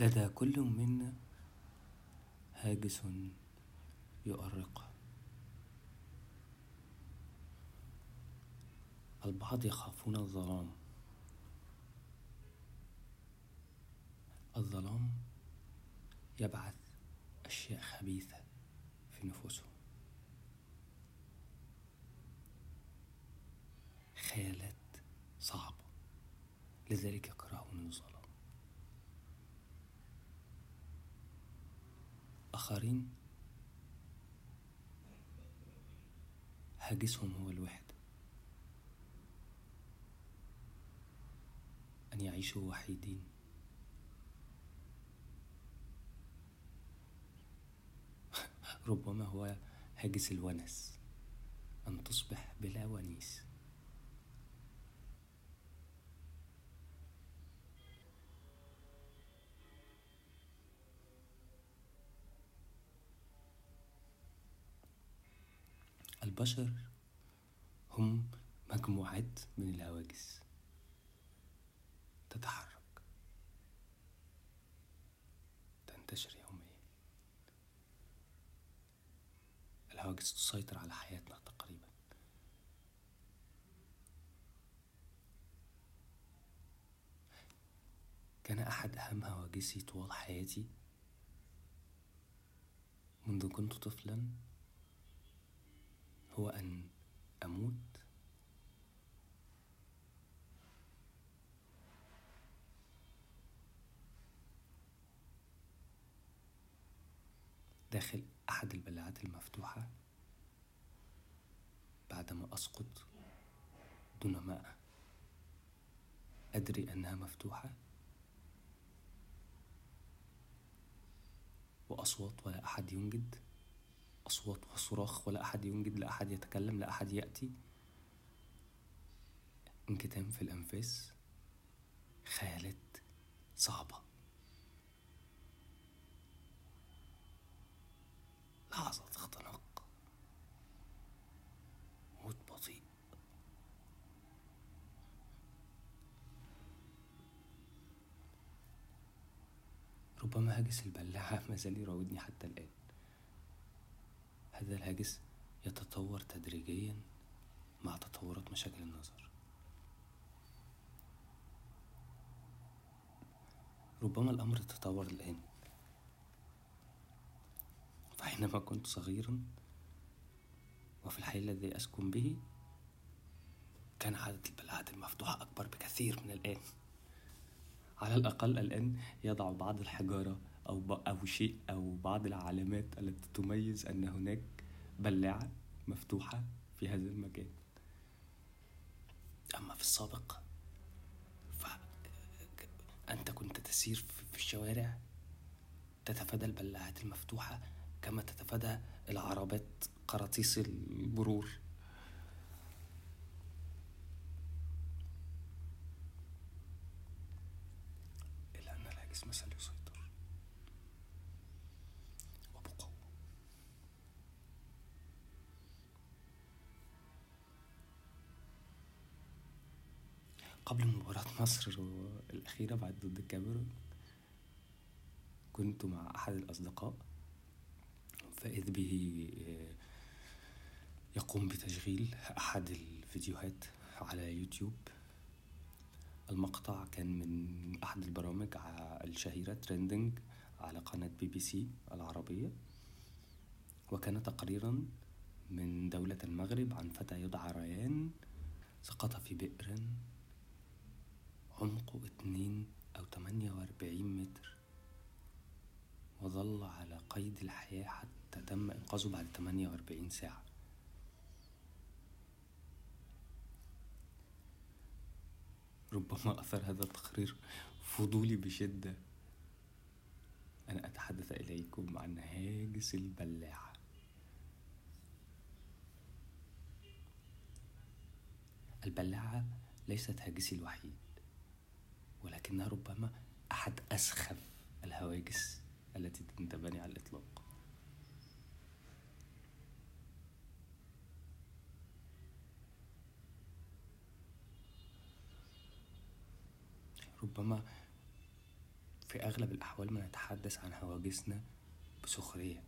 لدى كل منا هاجس يؤرقه البعض يخافون الظلام. الظلام يبعث أشياء خبيثة في نفوسهم خيالات صعبة. لذلك يكرهون الظلام آخرين هاجسهم هو الوحدة أن يعيشوا وحيدين. ربما هو هاجس الونس. أن تصبح بلا ونيس. البشر هم مجموعات من الهواجس. تتحرك. تنتشر يوميا. الهواجس تسيطر على حياتنا تقريبا. كان أحد أهم هواجسي طوال حياتي منذ كنت طفلا هو أن أموت؟ داخل أحد البلاعات المفتوحة بعدما أسقط دون ما أدري أنها مفتوحة؟ وأصوات ولا أحد ينجد؟ أصوات وصراخ ولا أحد ينجد لا أحد يتكلم لا أحد يأتي. انكتام في الأنفاس خيالات صعبة. لحظة اختناق. موت بطيء. ربما هاجس البلاعة ما زال يراودني حتى الآن. هذا الهاجس يتطور تدريجيا مع تطورات مشاكل النظر. ربما الأمر تطور الآن. فحينما كنت صغيرا وفي الحي الذي أسكن به كان عدد البلاعات المفتوحة أكبر بكثير من الآن. على الأقل الآن يضع بعض الحجارة أو أو شيء أو بعض العلامات التي تميز أن هناك بلاعة مفتوحة في هذا المكان. أما في السابق فأنت كنت تسير في الشوارع تتفادى البلاعات المفتوحة كما تتفادى العربات قراطيس المرور قبل مباراة مصر الأخيرة بعد ضد الكاميرون كنت مع أحد الأصدقاء فإذ به آه، يقوم بتشغيل أحد الفيديوهات على يوتيوب. المقطع كان من أحد البرامج الشهيرة Trending على قناة بي بي سي العربية وكان تقريرا من دولة المغرب عن فتى يدعى ريان سقط في بئر عمقه اتنين أو تمانية وأربعين متر وظل على قيد الحياة حتى تم إنقاذه بعد تمانية وأربعين ساعة. ربما أثر هذا التقرير فضولي بشدة. أنا أتحدث إليكم عن هاجس البلاعة. البلاعة ليست هاجسي الوحيد. ولكنها ربما أحد أسخف الهواجس التي تنتبني على الإطلاق ربما في أغلب الأحوال ما نتحدث عن هواجسنا بسخرية.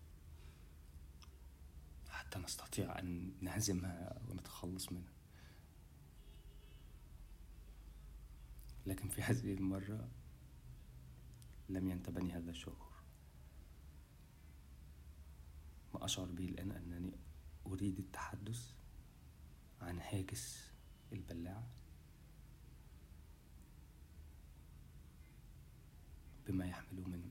حتى نستطيع أن نهزمها ونتخلص منها. لكن في هذه المرة لم ينتبني هذا الشعور. ما أشعر به الآن أنني أريد التحدث عن هاجس البلاعة بما يحمله من